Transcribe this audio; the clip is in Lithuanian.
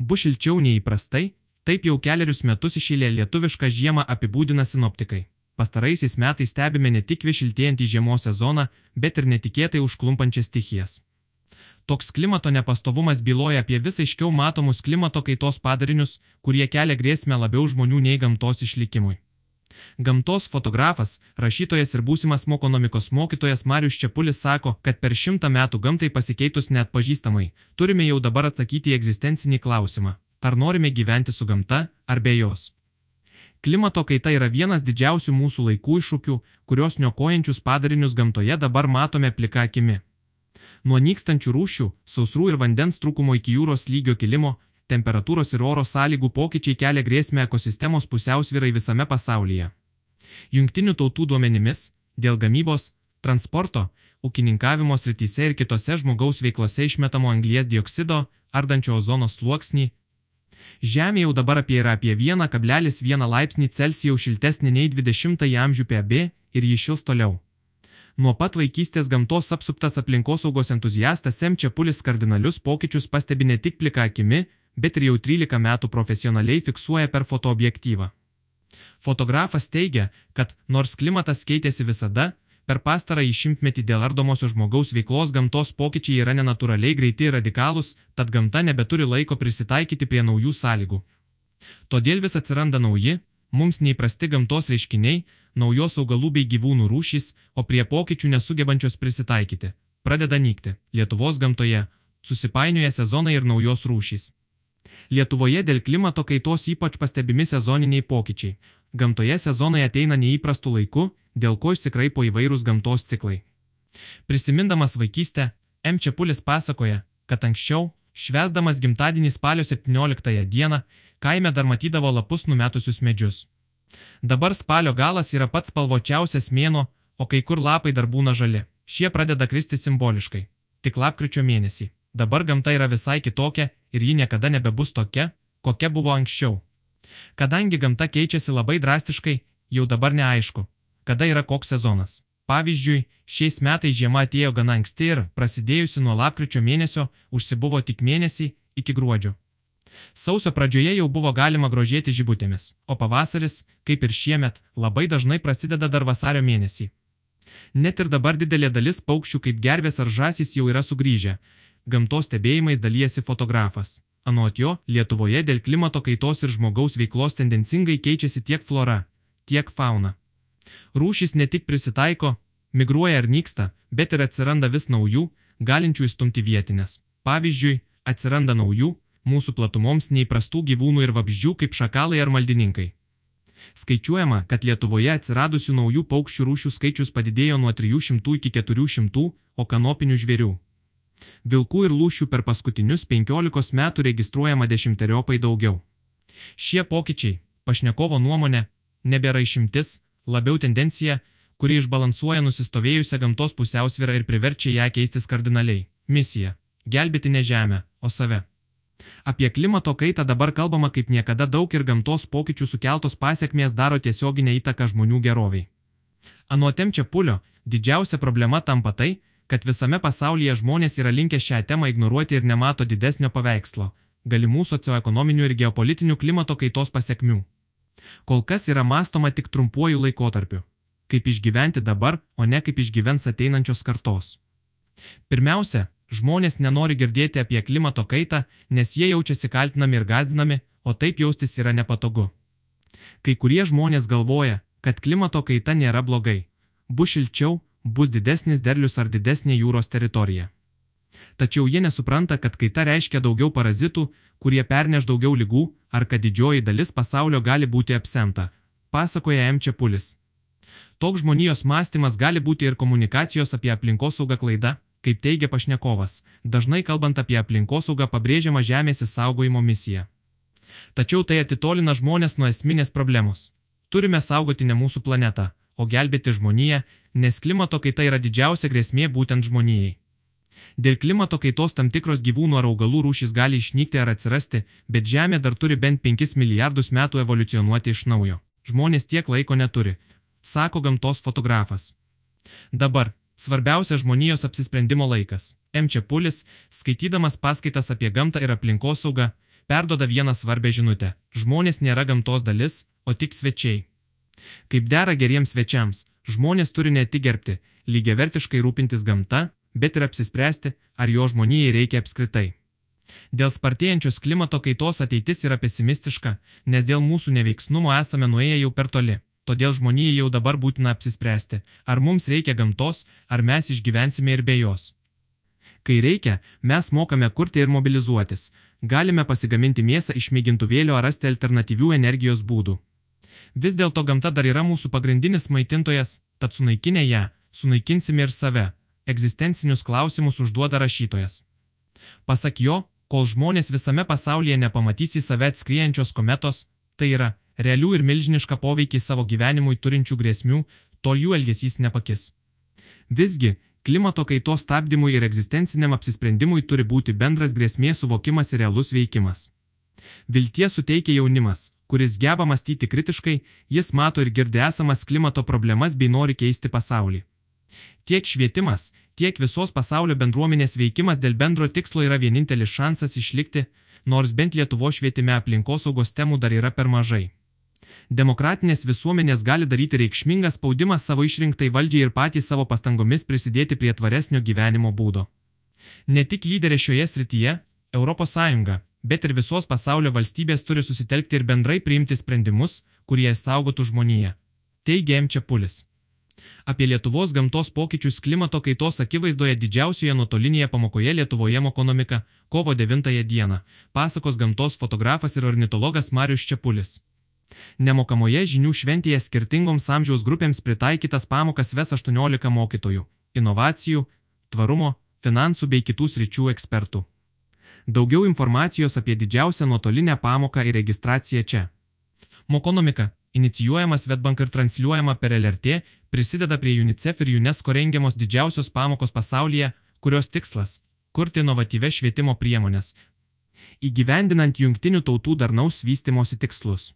Bus šilčiau nei įprastai, taip jau keliarius metus išėlė lietuvišką žiemą apibūdina sinoptikai. Pastaraisiais metais stebime ne tik višiltėjantį žiemos sezoną, bet ir netikėtai užklumpančias stichijas. Toks klimato nepastovumas byloja apie vis aiškiau matomus klimato kaitos padarinius, kurie kelia grėsmę labiau žmonių nei gamtos išlikimui. Gamtos fotografas, rašytojas ir būsimas mokonomikos mokytojas Marius Čiapulis sako, kad per šimtą metų gamtai pasikeitus net pažįstamai, turime jau dabar atsakyti į egzistencinį klausimą - ar norime gyventi su gamta, ar be jos. Klimato kaita yra vienas didžiausių mūsų laikų iššūkių, kurios niokojančius padarinius gamtoje dabar matome plika akimi. Nuo nykstančių rūšių, sausrų ir vandens trūkumo iki jūros lygio kilimo, temperatūros ir oro sąlygų pokyčiai kelia grėsmę ekosistemos pusiausvyrai visame pasaulyje. Jungtinių tautų duomenimis, dėl gamybos, transporto, ūkininkavimo srityse ir kitose žmogaus veiklose išmetamo anglies dioksido, ardančio ozono sluoksnį, Žemė jau dabar apie yra apie 1,1 laipsnį Celsijaus šiltesnė nei 20-ąjį amžių PB ir jį šils toliau. Nuo pat vaikystės gamtos apsuptas aplinkosaugos entuziastas M. Čiapulis kardinalius pokyčius pastebi ne tik plika akimi, bet ir jau 13 metų profesionaliai fiksuoja per fotoobjektyvą. Fotografas teigia, kad nors klimatas keitėsi visada, per pastarąjį šimtmetį dėl ardomosios žmogaus veiklos gamtos pokyčiai yra nenatūraliai greiti ir radikalūs, tad gamta nebeturi laiko prisitaikyti prie naujų sąlygų. Todėl vis atsiranda nauji, mums neįprasti gamtos reiškiniai, naujos augalų bei gyvūnų rūšys, o prie pokyčių nesugebančios prisitaikyti. Pradeda nykti Lietuvos gamtoje, susipainioja sezonai ir naujos rūšys. Lietuvoje dėl klimato kaitos ypač pastebimi sezoniniai pokyčiai. Gamtoje sezonai ateina neįprastu laiku, dėl ko išsikraipo įvairūs gamtos ciklai. Prisimindamas vaikystę, M. Čiapulis pasakoja, kad anksčiau, švesdamas gimtadienį spalio 17 dieną, kaime dar matydavo lapus numetusius medžius. Dabar spalio galas yra pats spalvočiausias mėno, o kai kur lapai dar būna žali. Šie pradeda kristi simboliškai. Tik lapkričio mėnesį. Dabar gamta yra visai kitokia ir ji niekada nebebus tokia, kokia buvo anksčiau. Kadangi gamta keičiasi labai drastiškai, jau dabar neaišku, kada yra koks sezonas. Pavyzdžiui, šiais metais žiema atėjo gana anksti ir, prasidėjusi nuo lapkričio mėnesio, užsibuvo tik mėnesį iki gruodžio. Sausio pradžioje jau buvo galima grožėti žibutėmis, o pavasaris, kaip ir šiemet, labai dažnai prasideda dar vasario mėnesį. Net ir dabar didelė dalis paukščių kaip gervės ar žasys jau yra sugrįžę, gamtos stebėjimais dalyjasi fotografas. Anot jo, Lietuvoje dėl klimato kaitos ir žmogaus veiklos tendencingai keičiasi tiek flora, tiek fauna. Rūšys ne tik prisitaiko, migruoja ar nyksta, bet ir atsiranda vis naujų, galinčių įstumti vietinės. Pavyzdžiui, atsiranda naujų, mūsų platumoms neįprastų gyvūnų ir vabzdžių kaip šakalai ar maldininkai. Skaičiuojama, kad Lietuvoje atsiradusių naujų paukščių rūšių skaičius padidėjo nuo 300 iki 400, o kanopinių žvėrių Vilkų ir lūšių per paskutinius 15 metų registruojama dešimteriopai daugiau. Šie pokyčiai, pašnekovo nuomonė, nebėra išimtis, labiau tendencija, kuri išbalansuoja nusistovėjusią gamtos pusiausvyrą ir priverčia ją keistis kardinaliai. Misija - gelbėti ne žemę, o save. Apie klimato kaitą dabar kalbama kaip niekada daug ir gamtos pokyčių sukeltos pasiekmės daro tiesioginę įtaką žmonių geroviai. Anuotem čia pulio, didžiausia problema tampa tai, kad visame pasaulyje žmonės yra linkę šią temą ignoruoti ir nemato didesnio paveikslo - galimų socioekonominių ir geopolitinių klimato kaitos pasiekmių. Kol kas yra mąstoma tik trumpuoju laikotarpiu - kaip išgyventi dabar, o ne kaip išgyvens ateinančios kartos. Pirmiausia, žmonės nenori girdėti apie klimato kaitą, nes jie jaučiasi kaltinami ir gazdinami, o taip jaustis yra nepatogu. Kai kurie žmonės galvoja, kad klimato kaita nėra blogai. Bus šilčiau, bus didesnis derlius ar didesnė jūros teritorija. Tačiau jie nesupranta, kad kaita reiškia daugiau parazitų, kurie perneš daugiau lygų, ar kad didžioji dalis pasaulio gali būti apsemta, pasakoja M. Čiapulis. Toks žmonijos mąstymas gali būti ir komunikacijos apie aplinkosaugą klaida, kaip teigia pašnekovas, dažnai kalbant apie aplinkosaugą pabrėžiama žemės įsaugojimo misija. Tačiau tai atitolina žmonės nuo esminės problemos. Turime saugoti ne mūsų planetą, o gelbėti žmoniją, nes klimato kaita yra didžiausia grėsmė būtent žmonijai. Dėl klimato kaitos tam tikros gyvūnų ar augalų rūšys gali išnykti ar atsirasti, bet Žemė dar turi bent 5 milijardus metų evoliucionuoti iš naujo. Žmonės tiek laiko neturi, sako gamtos fotografas. Dabar, svarbiausia žmonijos apsisprendimo laikas. M. Čiapulis, skaitydamas paskaitas apie gamtą ir aplinkosaugą, perdoda vieną svarbę žinutę - žmonės nėra gamtos dalis, o tik svečiai. Kaip dera geriems svečiams, žmonės turi ne tik gerbti, lygiavertiškai rūpintis gamta, bet ir apsispręsti, ar jo žmonijai reikia apskritai. Dėl spartėjančios klimato kaitos ateitis yra pesimistiška, nes dėl mūsų neveiksnumo esame nuėję jau per toli. Todėl žmonijai jau dabar būtina apsispręsti, ar mums reikia gamtos, ar mes išgyvensime ir be jos. Kai reikia, mes mokame kurti ir mobilizuotis. Galime pasigaminti mėsą iš mėgintuvėlio ar rasti alternatyvių energijos būdų. Vis dėlto gamta dar yra mūsų pagrindinis maitintojas, tad sunaikinę ją, sunaikinsime ir save. Egzistencinius klausimus užduoda rašytojas. Pasak jo, kol žmonės visame pasaulyje nepamatys į save atskriejančios kometos, tai yra, realių ir milžinišką poveikį savo gyvenimui turinčių grėsmių, tol jų elgesys nepakis. Visgi, klimato kaitos stabdymui ir egzistenciniam apsisprendimui turi būti bendras grėsmės suvokimas ir realus veikimas. Vilties suteikia jaunimas, kuris geba mąstyti kritiškai, jis mato ir girdi esamas klimato problemas bei nori keisti pasaulį. Tiek švietimas, tiek visos pasaulio bendruomenės veikimas dėl bendro tikslo yra vienintelis šansas išlikti, nors bent Lietuvo švietime aplinkosaugos temų dar yra per mažai. Demokratinės visuomenės gali daryti reikšmingą spaudimą savo išrinktai valdžiai ir patys savo pastangomis prisidėti prie tvaresnio gyvenimo būdo. Ne tik lyderė šioje srityje, ES, bet ir visos pasaulio valstybės turi susitelkti ir bendrai priimti sprendimus, kurie saugotų žmoniją. Teigia M. Čiapulis. Apie Lietuvos gamtos pokyčius klimato kaitos akivaizdoje didžiausioje nuotolinėje pamokoje Lietuvoje ekonomika kovo 9 dieną pasakos gamtos fotografas ir ornitologas Marius Čiapulis. Nemokamoje žinių šventėje skirtingoms amžiaus grupėms pritaikytas pamokas ves 18 mokytojų - inovacijų, tvarumo, finansų bei kitų sričių ekspertų. Daugiau informacijos apie didžiausią nuotolinę pamoką ir registraciją čia. Mokonomika inicijuojama Svetbank ir transliuojama per LRT, prisideda prie UNICEF ir UNESCO rengiamos didžiausios pamokos pasaulyje, kurios tikslas - kurti inovatyves švietimo priemonės, įgyvendinant jungtinių tautų darnaus vystimosi tikslus.